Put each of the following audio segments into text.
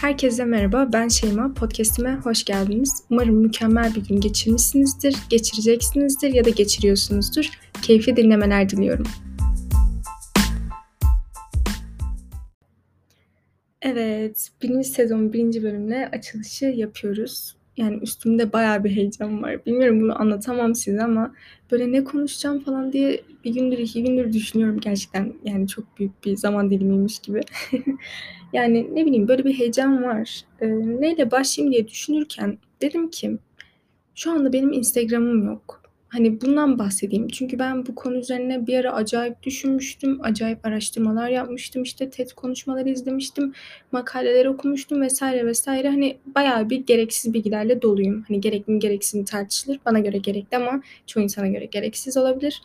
Herkese merhaba, ben Şeyma. Podcast'ime hoş geldiniz. Umarım mükemmel bir gün geçirmişsinizdir, geçireceksinizdir ya da geçiriyorsunuzdur. Keyifli dinlemeler diliyorum. Evet, birinci sezon birinci bölümle açılışı yapıyoruz. Yani üstümde bayağı bir heyecan var. Bilmiyorum bunu anlatamam size ama böyle ne konuşacağım falan diye bir gündür iki gündür düşünüyorum gerçekten. Yani çok büyük bir zaman dilimiymiş gibi. yani ne bileyim böyle bir heyecan var. Ee, neyle başlayayım diye düşünürken dedim ki şu anda benim Instagram'ım yok. Hani bundan bahsedeyim. Çünkü ben bu konu üzerine bir ara acayip düşünmüştüm. Acayip araştırmalar yapmıştım. İşte TED konuşmaları izlemiştim. Makaleler okumuştum vesaire vesaire. Hani bayağı bir gereksiz bilgilerle doluyum. Hani gerekli mi gereksiz mi tartışılır. Bana göre gerekli ama çoğu insana göre gereksiz olabilir.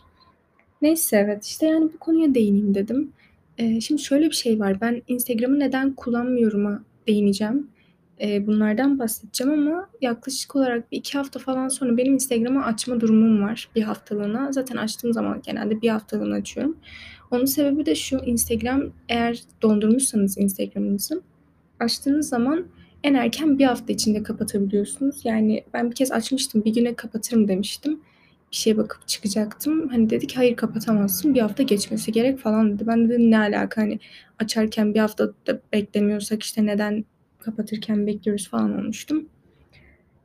Neyse evet işte yani bu konuya değineyim dedim. Ee, şimdi şöyle bir şey var. Ben Instagram'ı neden kullanmıyorum'a değineceğim. Eee, bunlardan bahsedeceğim ama yaklaşık olarak bir iki hafta falan sonra benim Instagram'ı açma durumum var bir haftalığına. Zaten açtığım zaman genelde bir haftalığına açıyorum. Onun sebebi de şu, Instagram eğer dondurmuşsanız Instagram'ınızı açtığınız zaman en erken bir hafta içinde kapatabiliyorsunuz. Yani ben bir kez açmıştım, bir güne kapatırım demiştim. Bir şeye bakıp çıkacaktım. Hani dedi ki hayır kapatamazsın, bir hafta geçmesi gerek falan dedi. Ben dedim ne alaka hani açarken bir hafta da beklemiyorsak işte neden kapatırken bekliyoruz falan olmuştum.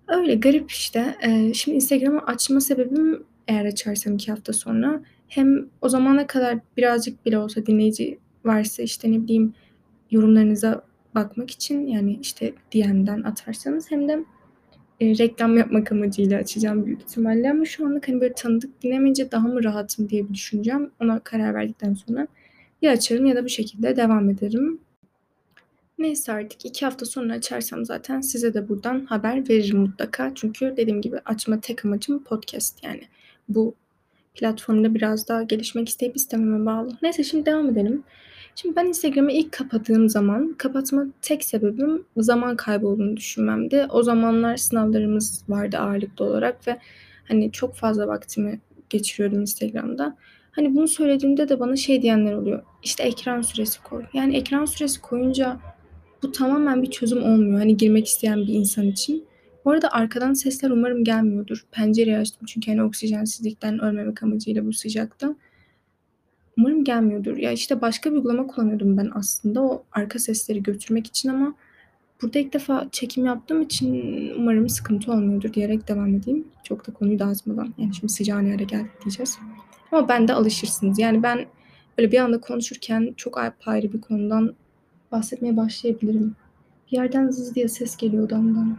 Öyle garip işte. Ee, şimdi Instagram'ı açma sebebim eğer açarsam iki hafta sonra hem o zamana kadar birazcık bile olsa dinleyici varsa işte ne bileyim yorumlarınıza bakmak için yani işte DM'den atarsanız hem de e, reklam yapmak amacıyla açacağım büyük ihtimalle ama şu anlık hani böyle tanıdık dinlemeyince daha mı rahatım diye bir düşüneceğim. Ona karar verdikten sonra ya açarım ya da bu şekilde devam ederim. Neyse artık iki hafta sonra açarsam zaten size de buradan haber veririm mutlaka. Çünkü dediğim gibi açma tek amacım podcast yani. Bu platformda biraz daha gelişmek isteyip istememe bağlı. Neyse şimdi devam edelim. Şimdi ben Instagram'ı ilk kapattığım zaman kapatma tek sebebim zaman kaybı olduğunu düşünmemdi. O zamanlar sınavlarımız vardı ağırlıklı olarak ve hani çok fazla vaktimi geçiriyordum Instagram'da. Hani bunu söylediğimde de bana şey diyenler oluyor. İşte ekran süresi koy. Yani ekran süresi koyunca bu tamamen bir çözüm olmuyor. Hani girmek isteyen bir insan için. Bu arada arkadan sesler umarım gelmiyordur. Pencereyi açtım çünkü hani oksijensizlikten ölmemek amacıyla bu sıcakta. Umarım gelmiyordur. Ya işte başka bir uygulama kullanıyordum ben aslında o arka sesleri götürmek için ama burada ilk defa çekim yaptığım için umarım sıkıntı olmuyordur diyerek devam edeyim. Çok da konuyu dağıtmadan. Yani şimdi sıcağı nereye geldik diyeceğiz. Ama ben de alışırsınız. Yani ben böyle bir anda konuşurken çok ayrı bir konudan bahsetmeye başlayabilirim. Bir yerden zız diye ses geliyor odamdan.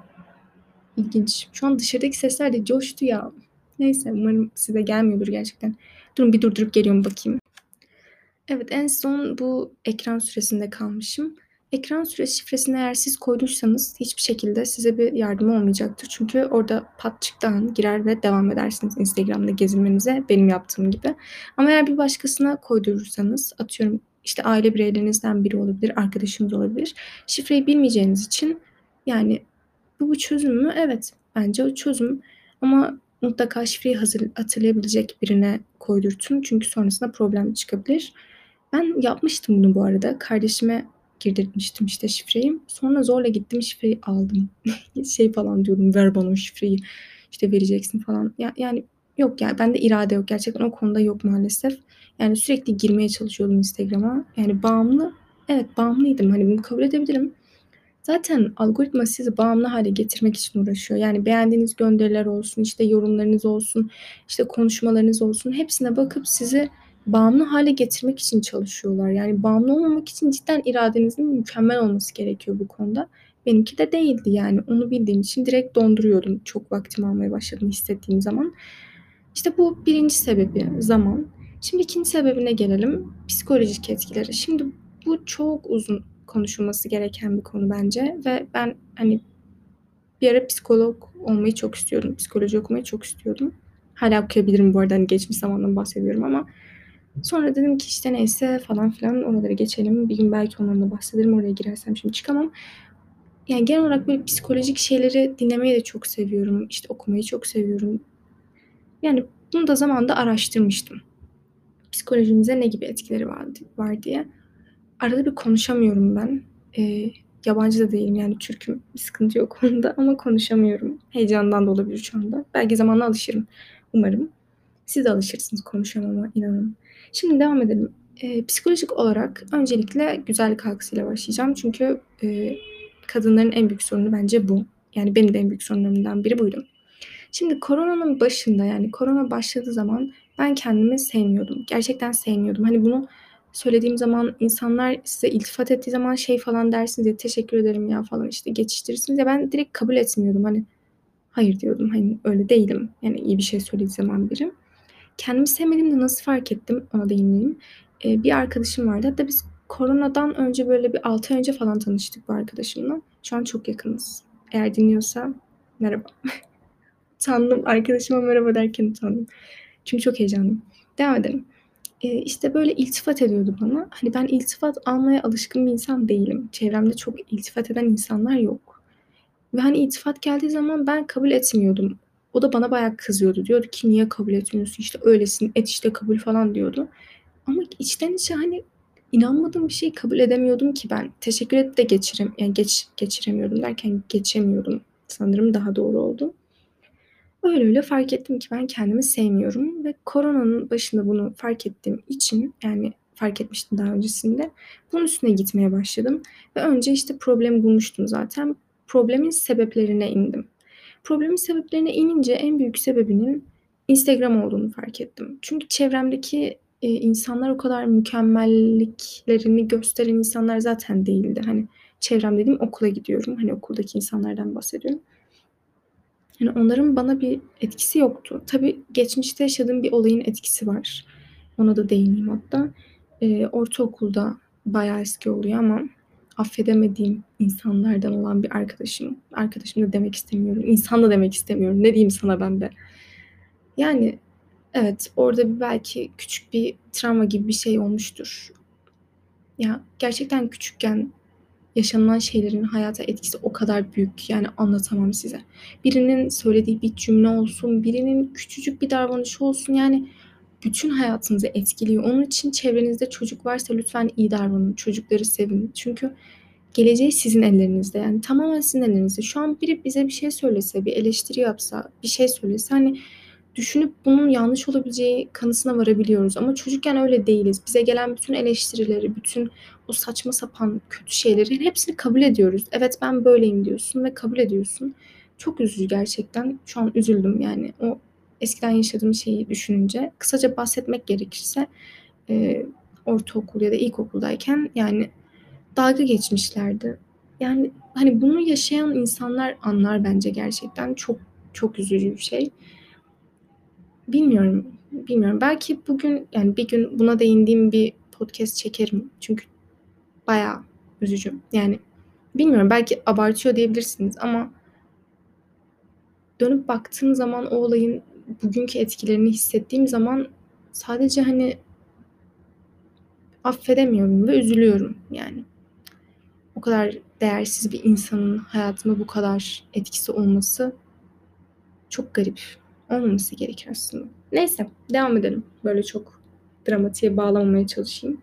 İlginç. Şu an dışarıdaki sesler de coştu ya. Neyse umarım size gelmiyordur gerçekten. Durun bir durdurup geliyorum bakayım. Evet en son bu ekran süresinde kalmışım. Ekran süresi şifresini eğer siz koyduysanız hiçbir şekilde size bir yardım olmayacaktır. Çünkü orada pat çıktan girer ve devam edersiniz Instagram'da gezinmenize benim yaptığım gibi. Ama eğer bir başkasına koydurursanız atıyorum işte aile bireylerinizden biri olabilir, arkadaşınız olabilir. Şifreyi bilmeyeceğiniz için yani bu bir çözüm mü? Evet bence o çözüm ama mutlaka şifreyi hazır, hatırlayabilecek birine koydurtun. Çünkü sonrasında problem çıkabilir. Ben yapmıştım bunu bu arada. Kardeşime girdirtmiştim işte şifreyi. Sonra zorla gittim şifreyi aldım. şey falan diyordum ver bana şifreyi. İşte vereceksin falan. Ya, yani yok yani bende irade yok. Gerçekten o konuda yok maalesef. Yani sürekli girmeye çalışıyordum Instagram'a. Yani bağımlı, evet bağımlıydım. Hani bunu kabul edebilirim. Zaten algoritma sizi bağımlı hale getirmek için uğraşıyor. Yani beğendiğiniz gönderiler olsun, işte yorumlarınız olsun, işte konuşmalarınız olsun. Hepsine bakıp sizi bağımlı hale getirmek için çalışıyorlar. Yani bağımlı olmamak için cidden iradenizin mükemmel olması gerekiyor bu konuda. Benimki de değildi yani. Onu bildiğim için direkt donduruyordum. Çok vaktim almaya başladım hissettiğim zaman. İşte bu birinci sebebi zaman. Şimdi ikinci sebebine gelelim. Psikolojik etkileri. Şimdi bu çok uzun konuşulması gereken bir konu bence ve ben hani bir ara psikolog olmayı çok istiyordum. Psikoloji okumayı çok istiyordum. Hala okuyabilirim bu arada hani geçmiş zamandan bahsediyorum ama sonra dedim ki işte neyse falan filan oraları geçelim. Bir gün belki ondan da bahsederim. Oraya girersem şimdi çıkamam. Yani genel olarak böyle psikolojik şeyleri dinlemeyi de çok seviyorum. İşte okumayı çok seviyorum. Yani bunu da zamanda araştırmıştım psikolojimize ne gibi etkileri var, var diye. Arada bir konuşamıyorum ben. Ee, yabancı da değilim yani Türk'üm. Bir sıkıntı yok onda ama konuşamıyorum. Heyecandan da olabilir şu anda. Belki zamanla alışırım. Umarım. Siz de alışırsınız konuşamama inanın. Şimdi devam edelim. Ee, psikolojik olarak öncelikle güzellik algısıyla başlayacağım. Çünkü e, kadınların en büyük sorunu bence bu. Yani benim de en büyük sorunlarımdan biri buydu. Şimdi koronanın başında yani korona başladığı zaman ben kendimi sevmiyordum. Gerçekten sevmiyordum. Hani bunu söylediğim zaman insanlar size iltifat ettiği zaman şey falan dersiniz ya teşekkür ederim ya falan işte geçiştirirsiniz ya ben direkt kabul etmiyordum. Hani hayır diyordum hani öyle değilim. Yani iyi bir şey söylediği zaman biri. Kendimi sevmediğimde nasıl fark ettim ona değineyim. Ee, bir arkadaşım vardı. Hatta biz koronadan önce böyle bir 6 ay önce falan tanıştık bu arkadaşımla. Şu an çok yakınız. Eğer dinliyorsa merhaba. utandım. Arkadaşıma merhaba derken utandım. Çünkü çok heyecanlıyım. Devam edelim. Ee, işte böyle iltifat ediyordu bana. Hani ben iltifat almaya alışkın bir insan değilim. Çevremde çok iltifat eden insanlar yok. Ve hani iltifat geldiği zaman ben kabul etmiyordum. O da bana bayağı kızıyordu. Diyordu ki niye kabul etmiyorsun işte öylesin et işte kabul falan diyordu. Ama içten içe hani inanmadığım bir şeyi kabul edemiyordum ki ben. Teşekkür et de geçirem yani geç geçiremiyordum derken geçemiyordum sanırım daha doğru oldu. Öyle öyle fark ettim ki ben kendimi sevmiyorum ve koronanın başında bunu fark ettiğim için yani fark etmiştim daha öncesinde. Bunun üstüne gitmeye başladım ve önce işte problemi bulmuştum zaten. Problemin sebeplerine indim. Problemin sebeplerine inince en büyük sebebinin Instagram olduğunu fark ettim. Çünkü çevremdeki e, insanlar o kadar mükemmelliklerini gösteren insanlar zaten değildi. Hani çevrem dediğim okula gidiyorum. Hani okuldaki insanlardan bahsediyorum. Yani onların bana bir etkisi yoktu. Tabii geçmişte yaşadığım bir olayın etkisi var. Ona da değineyim hatta. Ee, ortaokulda bayağı eski oluyor ama affedemediğim insanlardan olan bir arkadaşım. Arkadaşım da demek istemiyorum. İnsan da demek istemiyorum. Ne diyeyim sana ben de. Yani evet orada bir belki küçük bir travma gibi bir şey olmuştur. Ya gerçekten küçükken yaşanılan şeylerin hayata etkisi o kadar büyük yani anlatamam size. Birinin söylediği bir cümle olsun, birinin küçücük bir davranışı olsun yani bütün hayatınızı etkiliyor. Onun için çevrenizde çocuk varsa lütfen iyi davranın. Çocukları sevin. Çünkü geleceği sizin ellerinizde. Yani tamamen sizin ellerinizde. Şu an biri bize bir şey söylese, bir eleştiri yapsa, bir şey söylese hani düşünüp bunun yanlış olabileceği kanısına varabiliyoruz. Ama çocukken öyle değiliz. Bize gelen bütün eleştirileri, bütün o saçma sapan kötü şeyleri hepsini kabul ediyoruz. Evet ben böyleyim diyorsun ve kabul ediyorsun. Çok üzücü gerçekten. Şu an üzüldüm yani. O eskiden yaşadığım şeyi düşününce. Kısaca bahsetmek gerekirse e, ortaokul ya da ilkokuldayken yani dalga geçmişlerdi. Yani hani bunu yaşayan insanlar anlar bence gerçekten. Çok çok üzücü bir şey. Bilmiyorum. Bilmiyorum. Belki bugün yani bir gün buna değindiğim bir podcast çekerim. Çünkü bayağı üzücü. Yani bilmiyorum belki abartıyor diyebilirsiniz ama dönüp baktığım zaman o olayın bugünkü etkilerini hissettiğim zaman sadece hani affedemiyorum ve üzülüyorum yani. O kadar değersiz bir insanın hayatıma bu kadar etkisi olması çok garip. Olmaması gerekir aslında. Neyse devam edelim. Böyle çok dramatiğe bağlamamaya çalışayım.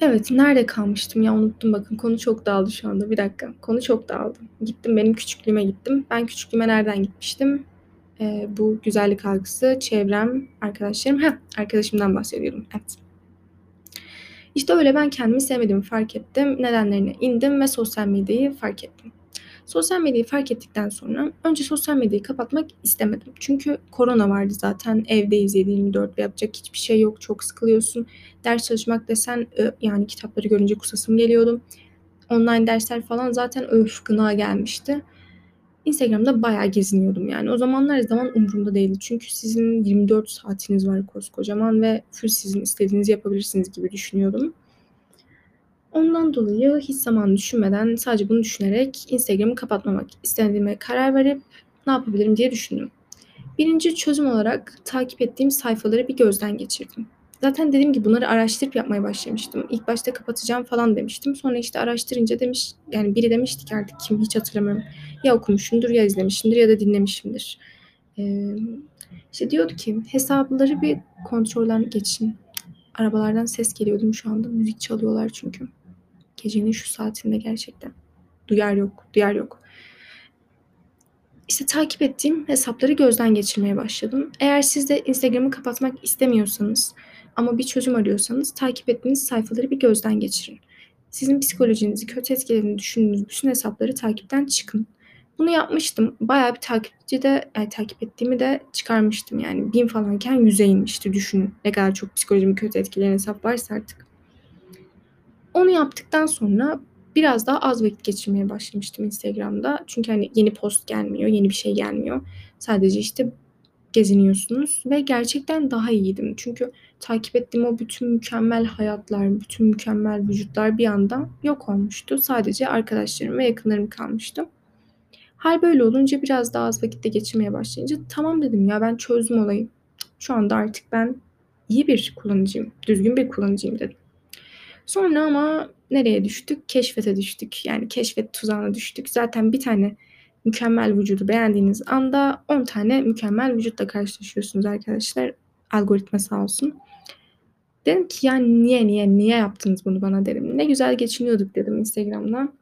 Evet, nerede kalmıştım ya unuttum bakın konu çok dağıldı şu anda. Bir dakika. Konu çok dağıldı. Gittim benim küçüklüğüme gittim. Ben küçüklüğüme nereden gitmiştim? Ee, bu güzellik algısı, çevrem, arkadaşlarım. Heh, arkadaşımdan bahsediyordum. Evet. İşte öyle ben kendimi sevmediğimi fark ettim. Nedenlerine indim ve sosyal medyayı fark ettim. Sosyal medyayı fark ettikten sonra önce sosyal medyayı kapatmak istemedim. Çünkü korona vardı zaten evdeyiz 7-24 ve yapacak hiçbir şey yok. Çok sıkılıyorsun. Ders çalışmak desen yani kitapları görünce kusasım geliyordu. Online dersler falan zaten öf gına gelmişti. Instagram'da bayağı geziniyordum yani. O zamanlar zaman umurumda değildi. Çünkü sizin 24 saatiniz var koskocaman ve full sizin istediğinizi yapabilirsiniz gibi düşünüyordum. Ondan dolayı hiç zaman düşünmeden sadece bunu düşünerek Instagram'ı kapatmamak istediğime karar verip ne yapabilirim diye düşündüm. Birinci çözüm olarak takip ettiğim sayfaları bir gözden geçirdim. Zaten dediğim gibi bunları araştırıp yapmaya başlamıştım. İlk başta kapatacağım falan demiştim. Sonra işte araştırınca demiş yani biri demişti ki artık kim hiç hatırlamıyorum. Ya okumuşumdur ya izlemişimdir ya da dinlemişimdir. Ee, işte diyordu ki hesapları bir kontrolden geçin. Arabalardan ses geliyor değil mi şu anda? Müzik çalıyorlar çünkü. Gecenin şu saatinde gerçekten. Duyar yok, duyar yok. İşte takip ettiğim hesapları gözden geçirmeye başladım. Eğer siz de Instagram'ı kapatmak istemiyorsanız ama bir çözüm arıyorsanız takip ettiğiniz sayfaları bir gözden geçirin. Sizin psikolojinizi kötü etkilediğini düşündüğünüz bütün hesapları takipten çıkın. Bunu yapmıştım. Bayağı bir takipçi de yani takip ettiğimi de çıkarmıştım. Yani bin falanken yüze inmişti. Düşünün ne kadar çok psikolojimi kötü etkileyen hesap varsa artık. Onu yaptıktan sonra biraz daha az vakit geçirmeye başlamıştım Instagram'da. Çünkü hani yeni post gelmiyor, yeni bir şey gelmiyor. Sadece işte geziniyorsunuz ve gerçekten daha iyiydim. Çünkü takip ettiğim o bütün mükemmel hayatlar, bütün mükemmel vücutlar bir anda yok olmuştu. Sadece arkadaşlarım ve yakınlarım kalmıştı. Hal böyle olunca biraz daha az vakitte geçirmeye başlayınca tamam dedim ya ben çözdüm olayı. Şu anda artık ben iyi bir kullanıcıyım, düzgün bir kullanıcıyım dedim. Sonra ama nereye düştük? Keşfete düştük. Yani keşfet tuzağına düştük. Zaten bir tane mükemmel vücudu beğendiğiniz anda 10 tane mükemmel vücutla karşılaşıyorsunuz arkadaşlar. Algoritma sağ olsun. Dedim ki yani niye niye niye yaptınız bunu bana dedim. Ne güzel geçiniyorduk dedim Instagram'da.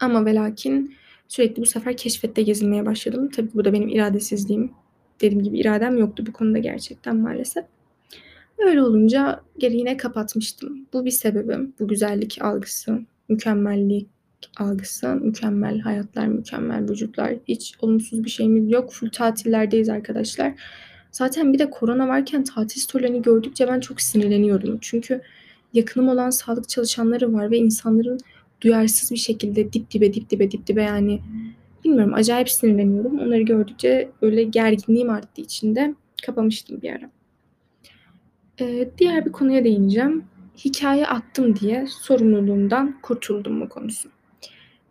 Ama ve lakin sürekli bu sefer keşfette gezinmeye başladım. Tabii bu da benim iradesizliğim. Dediğim gibi iradem yoktu bu konuda gerçekten maalesef. Öyle olunca geri yine kapatmıştım. Bu bir sebebim. Bu güzellik algısı, mükemmellik algısı, mükemmel hayatlar, mükemmel vücutlar. Hiç olumsuz bir şeyimiz yok. Full tatillerdeyiz arkadaşlar. Zaten bir de korona varken tatil storylerini gördükçe ben çok sinirleniyordum. Çünkü yakınım olan sağlık çalışanları var ve insanların duyarsız bir şekilde dip dibe dip dibe dip dibe yani bilmiyorum acayip sinirleniyorum. Onları gördükçe böyle gerginliğim arttığı için de kapamıştım bir ara. Ee, diğer bir konuya değineceğim. Hikaye attım diye sorumluluğumdan kurtuldum mu konusu.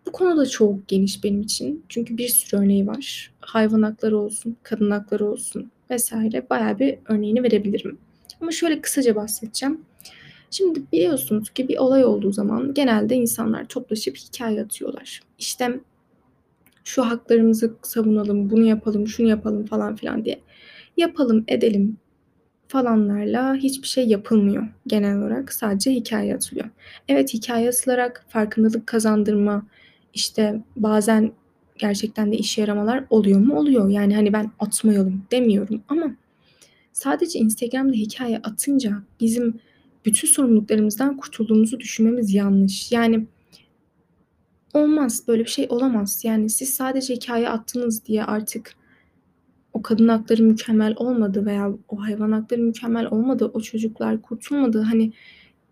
Bu konu da çok geniş benim için. Çünkü bir sürü örneği var. Hayvan hakları olsun, kadın hakları olsun vesaire bayağı bir örneğini verebilirim. Ama şöyle kısaca bahsedeceğim. Şimdi biliyorsunuz ki bir olay olduğu zaman genelde insanlar toplaşıp hikaye atıyorlar. İşte şu haklarımızı savunalım, bunu yapalım, şunu yapalım falan filan diye. Yapalım, edelim falanlarla hiçbir şey yapılmıyor genel olarak. Sadece hikaye atılıyor. Evet hikaye atılarak farkındalık kazandırma, işte bazen gerçekten de işe yaramalar oluyor mu? Oluyor. Yani hani ben atmayalım demiyorum ama sadece Instagram'da hikaye atınca bizim bütün sorumluluklarımızdan kurtulduğumuzu düşünmemiz yanlış. Yani olmaz böyle bir şey olamaz. Yani siz sadece hikaye attınız diye artık o kadın hakları mükemmel olmadı veya o hayvan hakları mükemmel olmadı, o çocuklar kurtulmadı. Hani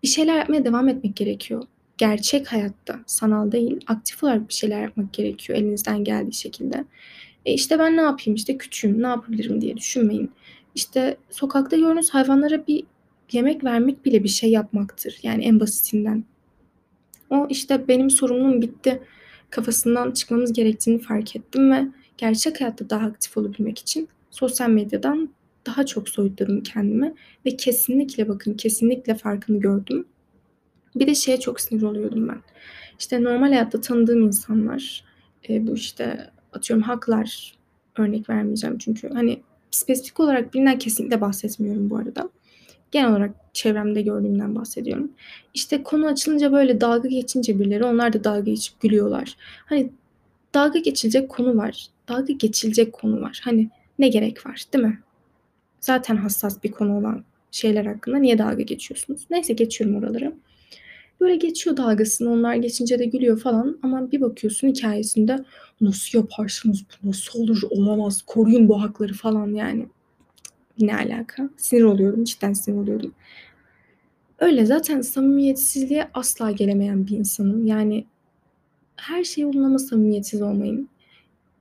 bir şeyler yapmaya devam etmek gerekiyor. Gerçek hayatta, sanal değil, aktif olarak bir şeyler yapmak gerekiyor elinizden geldiği şekilde. E işte ben ne yapayım işte küçüğüm, ne yapabilirim diye düşünmeyin. İşte sokakta gördüğünüz hayvanlara bir yemek vermek bile bir şey yapmaktır. Yani en basitinden. O işte benim sorumluluğum bitti kafasından çıkmamız gerektiğini fark ettim ve gerçek hayatta daha aktif olabilmek için sosyal medyadan daha çok soyutladım kendimi ve kesinlikle bakın kesinlikle farkını gördüm. Bir de şeye çok sinir oluyordum ben. İşte normal hayatta tanıdığım insanlar e, bu işte atıyorum haklar örnek vermeyeceğim çünkü hani spesifik olarak birinden kesinlikle bahsetmiyorum bu arada. Genel olarak çevremde gördüğümden bahsediyorum. İşte konu açılınca böyle dalga geçince birileri onlar da dalga geçip gülüyorlar. Hani dalga geçilecek konu var. Dalga geçilecek konu var. Hani ne gerek var değil mi? Zaten hassas bir konu olan şeyler hakkında niye dalga geçiyorsunuz? Neyse geçiyorum oraları. Böyle geçiyor dalgasını onlar geçince de gülüyor falan ama bir bakıyorsun hikayesinde nasıl yaparsınız bu nasıl olur olamaz koruyun bu hakları falan yani. Ne alaka? Sinir oluyorum cidden sinir oluyordum. Öyle zaten samimiyetsizliğe asla gelemeyen bir insanım. Yani her şey yolunda ama samimiyetsiz olmayın.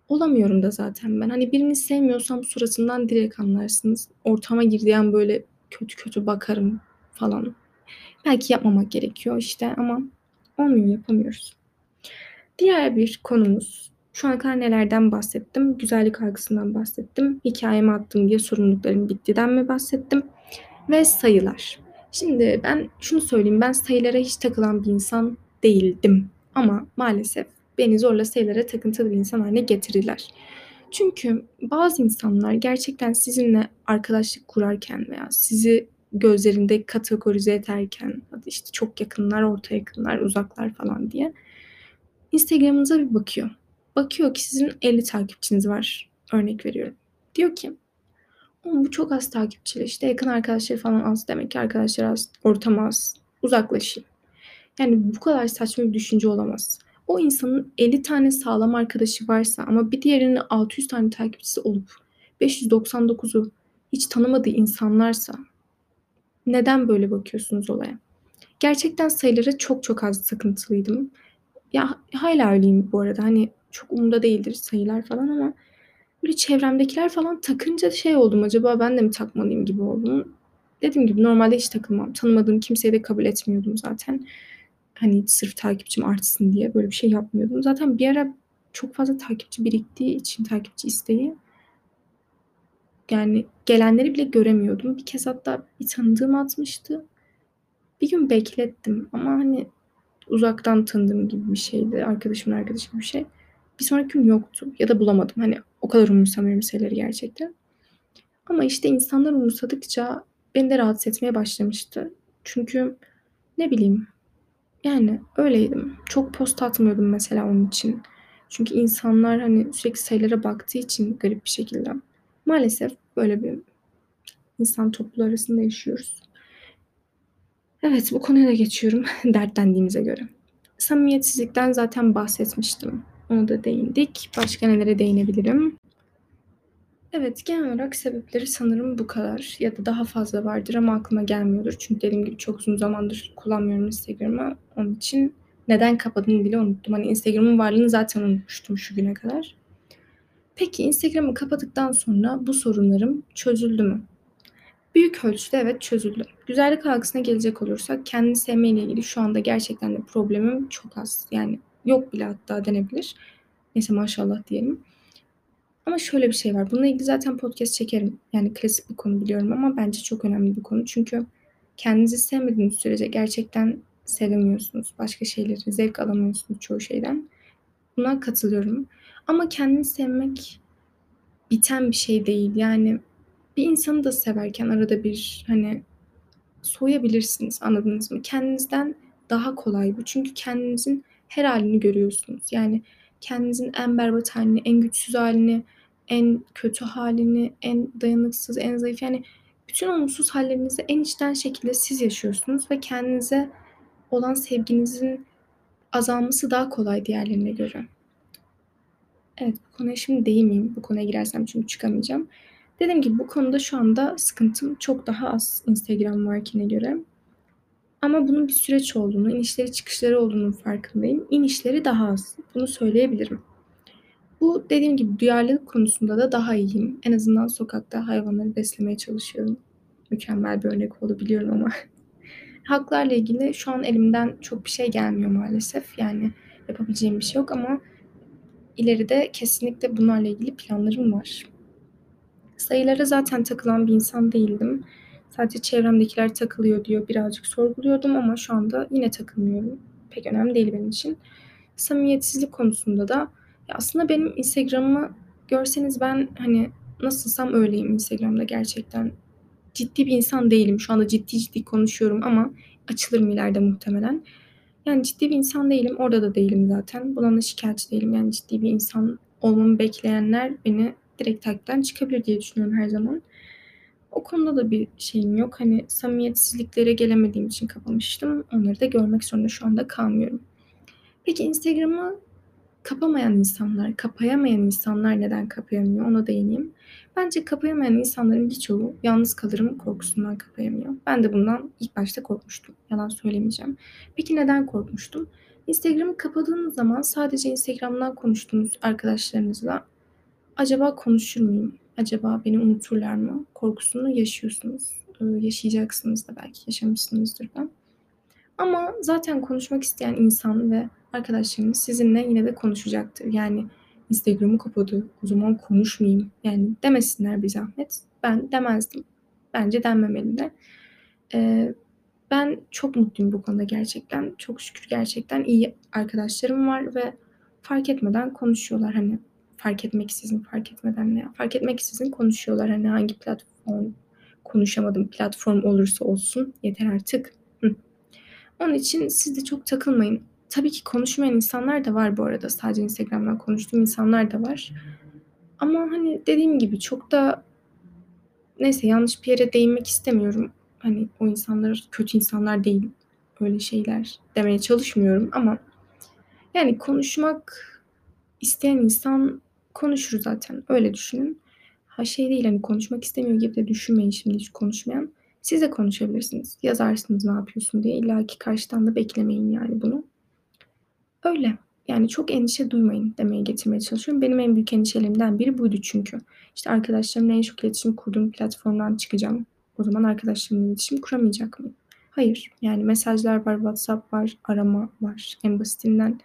Olamıyorum da zaten ben. Hani birini sevmiyorsam suratından direkt anlarsınız. Ortama girdiğim böyle kötü kötü bakarım falan. Belki yapmamak gerekiyor işte ama olmuyor yapamıyoruz. Diğer bir konumuz şu ana kadar nelerden bahsettim? Güzellik algısından bahsettim. Hikayeme attım diye sorumluluklarım bittiğinden mi bahsettim? Ve sayılar. Şimdi ben şunu söyleyeyim. Ben sayılara hiç takılan bir insan değildim. Ama maalesef beni zorla sayılara takıntılı bir insan haline getirirler. Çünkü bazı insanlar gerçekten sizinle arkadaşlık kurarken veya sizi gözlerinde kategorize ederken işte çok yakınlar, orta yakınlar, uzaklar falan diye. Instagram'ınıza bir bakıyor. Bakıyor ki sizin 50 takipçiniz var. Örnek veriyorum. Diyor ki bu çok az takipçili işte yakın arkadaşları falan az demek ki arkadaşlar az, ortam az, uzaklaşayım. Yani bu kadar saçma bir düşünce olamaz. O insanın 50 tane sağlam arkadaşı varsa ama bir diğerinin 600 tane takipçisi olup 599'u hiç tanımadığı insanlarsa neden böyle bakıyorsunuz olaya? Gerçekten sayılara çok çok az sıkıntılıydım. Ya hala öyleyim bu arada. Hani çok umurda değildir sayılar falan ama böyle çevremdekiler falan takınca şey oldum acaba ben de mi takmalıyım gibi oldum. Dediğim gibi normalde hiç takılmam. Tanımadığım kimseyi de kabul etmiyordum zaten. Hani sırf takipçim artsın diye böyle bir şey yapmıyordum. Zaten bir ara çok fazla takipçi biriktiği için takipçi isteği yani gelenleri bile göremiyordum. Bir kez hatta bir tanıdığım atmıştı. Bir gün beklettim ama hani uzaktan tanıdığım gibi bir şeydi. Arkadaşımın arkadaşı gibi bir şey. Bir sonraki gün yoktu ya da bulamadım. Hani o kadar umursamıyorum şeyleri gerçekten. Ama işte insanlar umursadıkça beni de rahatsız etmeye başlamıştı. Çünkü ne bileyim yani öyleydim. Çok post atmıyordum mesela onun için. Çünkü insanlar hani sürekli sayılara baktığı için garip bir şekilde. Maalesef böyle bir insan topluluğu arasında yaşıyoruz. Evet bu konuya da geçiyorum dertlendiğimize göre. Samimiyetsizlikten zaten bahsetmiştim. Ona da değindik. Başka nelere değinebilirim? Evet genel olarak sebepleri sanırım bu kadar. Ya da daha fazla vardır ama aklıma gelmiyordur. Çünkü dediğim gibi çok uzun zamandır kullanmıyorum Instagram'ı. Onun için neden kapadığımı bile unuttum. Hani Instagram'ın varlığını zaten unutmuştum şu güne kadar. Peki Instagram'ı kapadıktan sonra bu sorunlarım çözüldü mü? Büyük ölçüde evet çözüldü. Güzellik algısına gelecek olursak kendini sevme ile ilgili şu anda gerçekten de problemim çok az. Yani yok bile hatta denebilir. Neyse maşallah diyelim. Ama şöyle bir şey var. Bununla ilgili zaten podcast çekerim. Yani klasik bir konu biliyorum ama bence çok önemli bir konu. Çünkü kendinizi sevmediğiniz sürece gerçekten sevemiyorsunuz. Başka şeyleri zevk alamıyorsunuz çoğu şeyden. Buna katılıyorum. Ama kendini sevmek biten bir şey değil. Yani bir insanı da severken arada bir hani soyabilirsiniz anladınız mı? Kendinizden daha kolay bu. Çünkü kendinizin her halini görüyorsunuz. Yani kendinizin en berbat halini, en güçsüz halini, en kötü halini, en dayanıksız, en zayıf yani bütün olumsuz hallerinizi en içten şekilde siz yaşıyorsunuz ve kendinize olan sevginizin azalması daha kolay diğerlerine göre. Evet bu konuya şimdi değinmeyeyim. Bu konuya girersem çünkü çıkamayacağım. Dediğim gibi bu konuda şu anda sıkıntım çok daha az Instagram varkine göre. Ama bunun bir süreç olduğunu, inişleri çıkışları olduğunu farkındayım. İnişleri daha az. Bunu söyleyebilirim. Bu dediğim gibi duyarlılık konusunda da daha iyiyim. En azından sokakta hayvanları beslemeye çalışıyorum. Mükemmel bir örnek olabiliyorum ama. Haklarla ilgili şu an elimden çok bir şey gelmiyor maalesef. Yani yapabileceğim bir şey yok ama ileride kesinlikle bunlarla ilgili planlarım var. Sayılara zaten takılan bir insan değildim. Sadece çevremdekiler takılıyor diyor birazcık sorguluyordum ama şu anda yine takılmıyorum. Pek önemli değil benim için. Samimiyetsizlik konusunda da ya aslında benim Instagram'ımı görseniz ben hani nasılsam öyleyim Instagram'da gerçekten. Ciddi bir insan değilim. Şu anda ciddi ciddi konuşuyorum ama açılırım ileride muhtemelen. Yani ciddi bir insan değilim. Orada da değilim zaten. Bundan da şikayetçi değilim. Yani ciddi bir insan olmamı bekleyenler beni direkt takipten çıkabilir diye düşünüyorum her zaman. O konuda da bir şeyim yok. Hani samimiyetsizliklere gelemediğim için kapamıştım. Onları da görmek zorunda şu anda kalmıyorum. Peki Instagram'ı kapamayan insanlar, kapayamayan insanlar neden kapayamıyor ona değineyim. Bence kapayamayan insanların birçoğu yalnız kalırım korkusundan kapayamıyor. Ben de bundan ilk başta korkmuştum. Yalan söylemeyeceğim. Peki neden korkmuştum? Instagram'ı kapadığınız zaman sadece Instagram'dan konuştuğunuz arkadaşlarınızla acaba konuşur muyum? Acaba beni unuturlar mı? Korkusunu yaşıyorsunuz. Ee, yaşayacaksınız da belki. Yaşamışsınızdır da. Ama zaten konuşmak isteyen insan ve arkadaşlarınız sizinle yine de konuşacaktır. Yani Instagram'ı kapadı. O zaman konuşmayayım. Yani demesinler bir zahmet. Ben demezdim. Bence denmemeli de. Ee, ben çok mutluyum bu konuda gerçekten. Çok şükür gerçekten iyi arkadaşlarım var ve fark etmeden konuşuyorlar. Hani fark etmek sizin fark etmeden ne fark etmek sizin konuşuyorlar. Hani hangi platform konuşamadım. Platform olursa olsun. Yeter artık. Hı. Onun için siz de çok takılmayın. Tabii ki konuşmayan insanlar da var bu arada. Sadece Instagram'dan konuştuğum insanlar da var. Ama hani dediğim gibi çok da neyse yanlış bir yere değinmek istemiyorum. Hani o insanlar kötü insanlar değil. Öyle şeyler demeye çalışmıyorum ama yani konuşmak isteyen insan konuşur zaten. Öyle düşünün. Ha şey değil hani konuşmak istemiyor gibi de düşünmeyin şimdi hiç konuşmayan. Siz de konuşabilirsiniz. Yazarsınız ne yapıyorsun diye. İlla ki karşıdan da beklemeyin yani bunu. Öyle. Yani çok endişe duymayın demeye getirmeye çalışıyorum. Benim en büyük endişelerimden biri buydu çünkü. İşte arkadaşlarımla en çok iletişim kurduğum platformdan çıkacağım. O zaman arkadaşlarımla iletişim kuramayacak mıyım? Hayır. Yani mesajlar var, WhatsApp var, arama var. En basitinden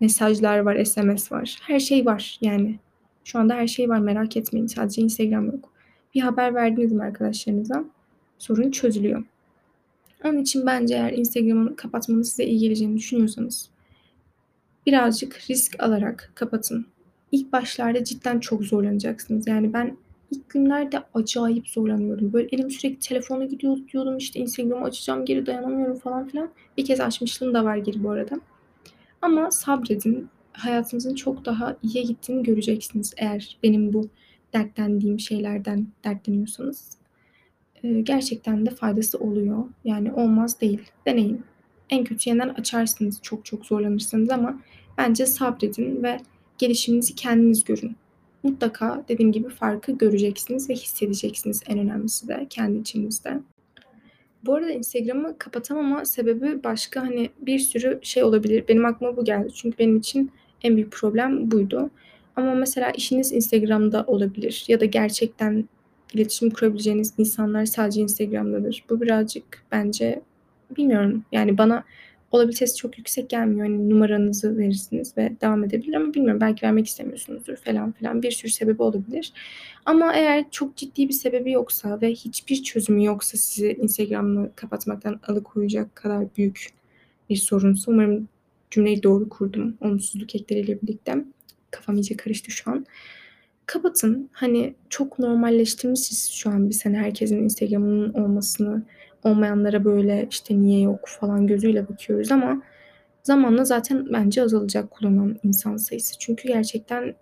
mesajlar var, SMS var. Her şey var yani. Şu anda her şey var merak etmeyin. Sadece Instagram yok. Bir haber verdiniz mi arkadaşlarınıza? Sorun çözülüyor. Onun için bence eğer Instagram'ı kapatmanın size iyi geleceğini düşünüyorsanız birazcık risk alarak kapatın. İlk başlarda cidden çok zorlanacaksınız. Yani ben ilk günlerde acayip zorlanıyordum. Böyle elim sürekli telefona gidiyor diyordum işte Instagram'ı açacağım geri dayanamıyorum falan filan. Bir kez açmışlığım da var geri bu arada. Ama sabredin. Hayatınızın çok daha iyiye gittiğini göreceksiniz eğer benim bu dertlendiğim şeylerden dertleniyorsanız. Ee, gerçekten de faydası oluyor. Yani olmaz değil. Deneyin. En kötü yeniden açarsınız çok çok zorlanırsanız ama bence sabredin ve gelişiminizi kendiniz görün. Mutlaka dediğim gibi farkı göreceksiniz ve hissedeceksiniz en önemlisi de kendi içinizde. Bu arada Instagram'ı kapatamama sebebi başka hani bir sürü şey olabilir. Benim aklıma bu geldi. Çünkü benim için en büyük problem buydu. Ama mesela işiniz Instagram'da olabilir ya da gerçekten iletişim kurabileceğiniz insanlar sadece Instagram'dadır. Bu birazcık bence bilmiyorum yani bana olabilitesi çok yüksek gelmiyor. Hani numaranızı verirsiniz ve devam edebilir ama bilmiyorum belki vermek istemiyorsunuzdur falan filan bir sürü sebebi olabilir. Ama eğer çok ciddi bir sebebi yoksa ve hiçbir çözümü yoksa sizi Instagram'ı kapatmaktan alıkoyacak kadar büyük bir sorunsa umarım cümleyi doğru kurdum olumsuzluk ekleriyle birlikte. Kafam iyice karıştı şu an. Kapatın. Hani çok normalleştirmişiz şu an bir sene herkesin Instagram'ının olmasını olmayanlara böyle işte niye yok falan gözüyle bakıyoruz ama zamanla zaten bence azalacak kullanan insan sayısı. Çünkü gerçekten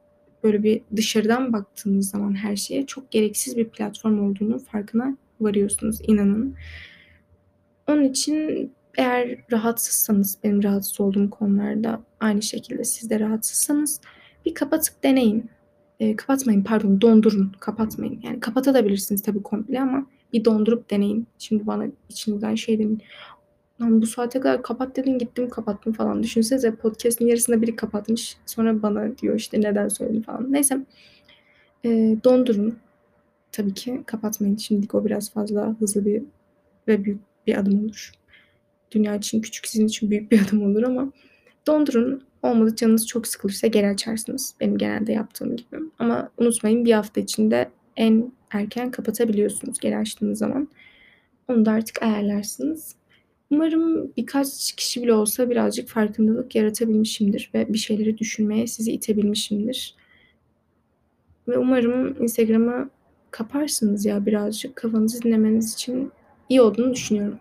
böyle bir dışarıdan baktığınız zaman her şeye çok gereksiz bir platform olduğunu farkına varıyorsunuz inanın. Onun için eğer rahatsızsanız benim rahatsız olduğum konularda aynı şekilde siz de rahatsızsanız bir kapatıp deneyin. E, kapatmayın pardon dondurun kapatmayın. Yani kapatabilirsiniz tabii komple ama bir dondurup deneyin. Şimdi bana içinizden şey demeyin. Lan bu saate kadar kapat dedin gittim kapattım falan. Düşünsenize podcast'in yarısında biri kapatmış. Sonra bana diyor işte neden söyledin falan. Neyse. E, dondurun. Tabii ki kapatmayın. Şimdilik o biraz fazla hızlı bir ve büyük bir adım olur. Dünya için küçük sizin için büyük bir adım olur ama dondurun. Olmadı canınız çok sıkılırsa geri açarsınız. Benim genelde yaptığım gibi. Ama unutmayın bir hafta içinde en erken kapatabiliyorsunuz geri açtığınız zaman. Onu da artık ayarlarsınız. Umarım birkaç kişi bile olsa birazcık farkındalık yaratabilmişimdir ve bir şeyleri düşünmeye sizi itebilmişimdir. Ve umarım Instagram'ı kaparsınız ya birazcık kafanızı dinlemeniz için iyi olduğunu düşünüyorum.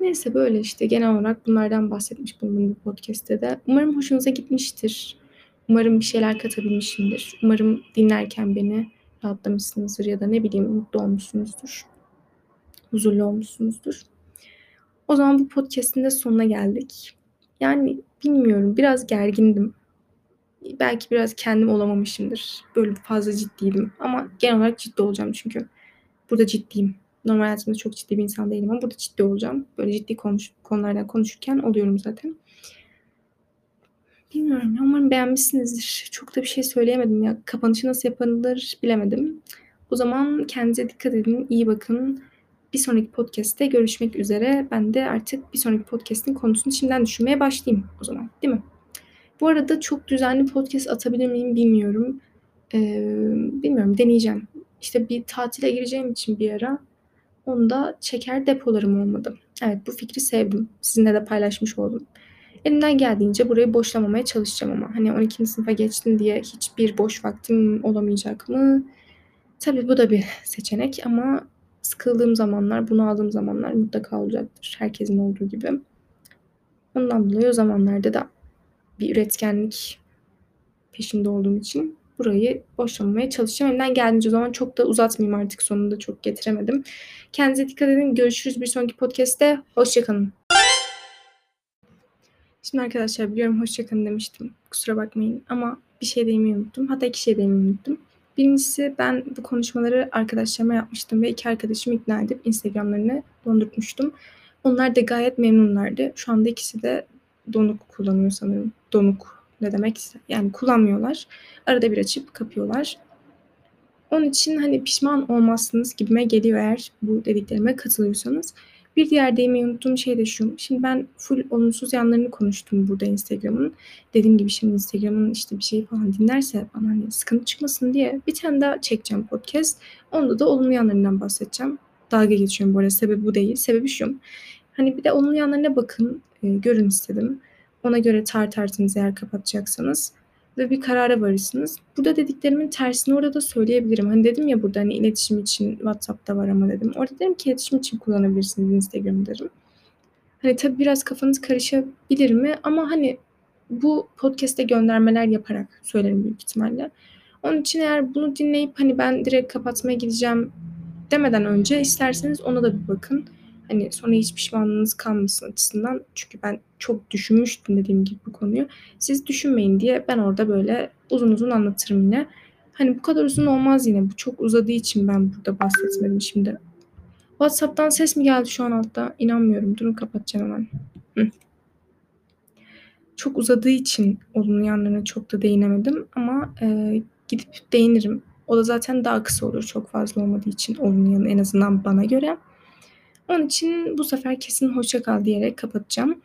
Neyse böyle işte genel olarak bunlardan bahsetmiş bulundum bu podcast'te de. Umarım hoşunuza gitmiştir. Umarım bir şeyler katabilmişimdir. Umarım dinlerken beni rahatlamışsınızdır ya da ne bileyim mutlu olmuşsunuzdur. Huzurlu olmuşsunuzdur. O zaman bu podcast'in de sonuna geldik. Yani bilmiyorum biraz gergindim. Belki biraz kendim olamamışımdır. Böyle fazla ciddiydim. Ama genel olarak ciddi olacağım çünkü. Burada ciddiyim. Normal hayatımda çok ciddi bir insan değilim ama burada ciddi olacağım. Böyle ciddi konuş konulardan konuşurken oluyorum zaten. Bilmiyorum umarım beğenmişsinizdir. Çok da bir şey söyleyemedim ya. Kapanışı nasıl yapılır bilemedim. O zaman kendinize dikkat edin. iyi bakın. Bir sonraki podcast'te görüşmek üzere. Ben de artık bir sonraki podcast'in konusunu şimdiden düşünmeye başlayayım o zaman. Değil mi? Bu arada çok düzenli podcast atabilir miyim bilmiyorum. Ee, bilmiyorum deneyeceğim. İşte bir tatile gireceğim için bir ara onda çeker depolarım olmadı. Evet bu fikri sevdim. Sizinle de paylaşmış oldum. Elimden geldiğince burayı boşlamamaya çalışacağım ama. Hani 12. sınıfa geçtim diye hiçbir boş vaktim olamayacak mı? Tabii bu da bir seçenek ama sıkıldığım zamanlar, bunu aldığım zamanlar mutlaka olacaktır. Herkesin olduğu gibi. Ondan dolayı o zamanlarda da bir üretkenlik peşinde olduğum için burayı boşlamamaya çalışacağım. Elimden geldiğince o zaman çok da uzatmayayım artık sonunda çok getiremedim. Kendinize dikkat edin. Görüşürüz bir sonraki podcast'te. Hoşçakalın. Şimdi arkadaşlar biliyorum hoşçakalın demiştim. Kusura bakmayın ama bir şey demeyi unuttum. Hatta iki şey demeyi unuttum. Birincisi ben bu konuşmaları arkadaşlarıma yapmıştım ve iki arkadaşımı ikna edip Instagram'larını dondurmuştum. Onlar da gayet memnunlardı. Şu anda ikisi de donuk kullanıyor sanırım. Donuk ne demek? Yani kullanmıyorlar. Arada bir açıp kapıyorlar. Onun için hani pişman olmazsınız gibime geliyor eğer bu dediklerime katılıyorsanız. Bir diğer demeyi unuttuğum şey de şu. Şimdi ben full olumsuz yanlarını konuştum burada Instagram'ın. Dediğim gibi şimdi Instagram'ın işte bir şey falan dinlerse bana hani sıkıntı çıkmasın diye bir tane daha çekeceğim podcast. Onda da olumlu yanlarından bahsedeceğim. Dalga geçiyorum bu arada. Sebebi bu değil. Sebebi şu. Hani bir de olumlu yanlarına bakın. E, görün istedim. Ona göre tartarsınız eğer kapatacaksanız ve bir karara varırsınız. Burada dediklerimin tersini orada da söyleyebilirim. Hani dedim ya burada hani iletişim için WhatsApp'ta var ama dedim. Orada dedim ki iletişim için kullanabilirsiniz Instagram derim. Hani tabii biraz kafanız karışabilir mi? Ama hani bu podcast'te göndermeler yaparak söylerim büyük ihtimalle. Onun için eğer bunu dinleyip hani ben direkt kapatmaya gideceğim demeden önce isterseniz ona da bir bakın. Hani sonra hiç pişmanlığınız kalmasın açısından. Çünkü ben çok düşünmüştüm dediğim gibi bu konuyu. Siz düşünmeyin diye ben orada böyle uzun uzun anlatırım yine. Hani bu kadar uzun olmaz yine. Bu çok uzadığı için ben burada bahsetmedim şimdi. WhatsApp'tan ses mi geldi şu an altta? İnanmıyorum. Durun kapatacağım hemen. Hı. Çok uzadığı için olumlu yanlarına çok da değinemedim ama e, gidip değinirim. O da zaten daha kısa olur çok fazla olmadığı için olumlu yanı en azından bana göre. Onun için bu sefer kesin hoşça kal diyerek kapatacağım.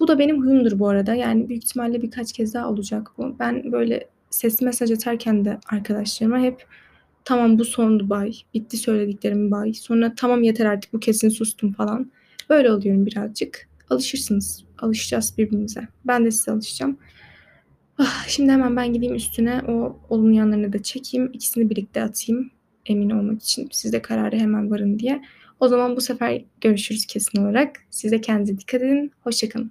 Bu da benim huyumdur bu arada. Yani büyük ihtimalle birkaç kez daha olacak bu. Ben böyle sesli mesaj atarken de arkadaşlarıma hep tamam bu sondu bay. Bitti söylediklerim bay. Sonra tamam yeter artık bu kesin sustum falan. Böyle oluyorum birazcık. Alışırsınız. Alışacağız birbirimize. Ben de size alışacağım. Ah, şimdi hemen ben gideyim üstüne o olumlu yanlarını da çekeyim. İkisini birlikte atayım. Emin olmak için. Siz de kararı hemen varın diye. O zaman bu sefer görüşürüz kesin olarak. Size kendinize dikkat edin. Hoşçakalın.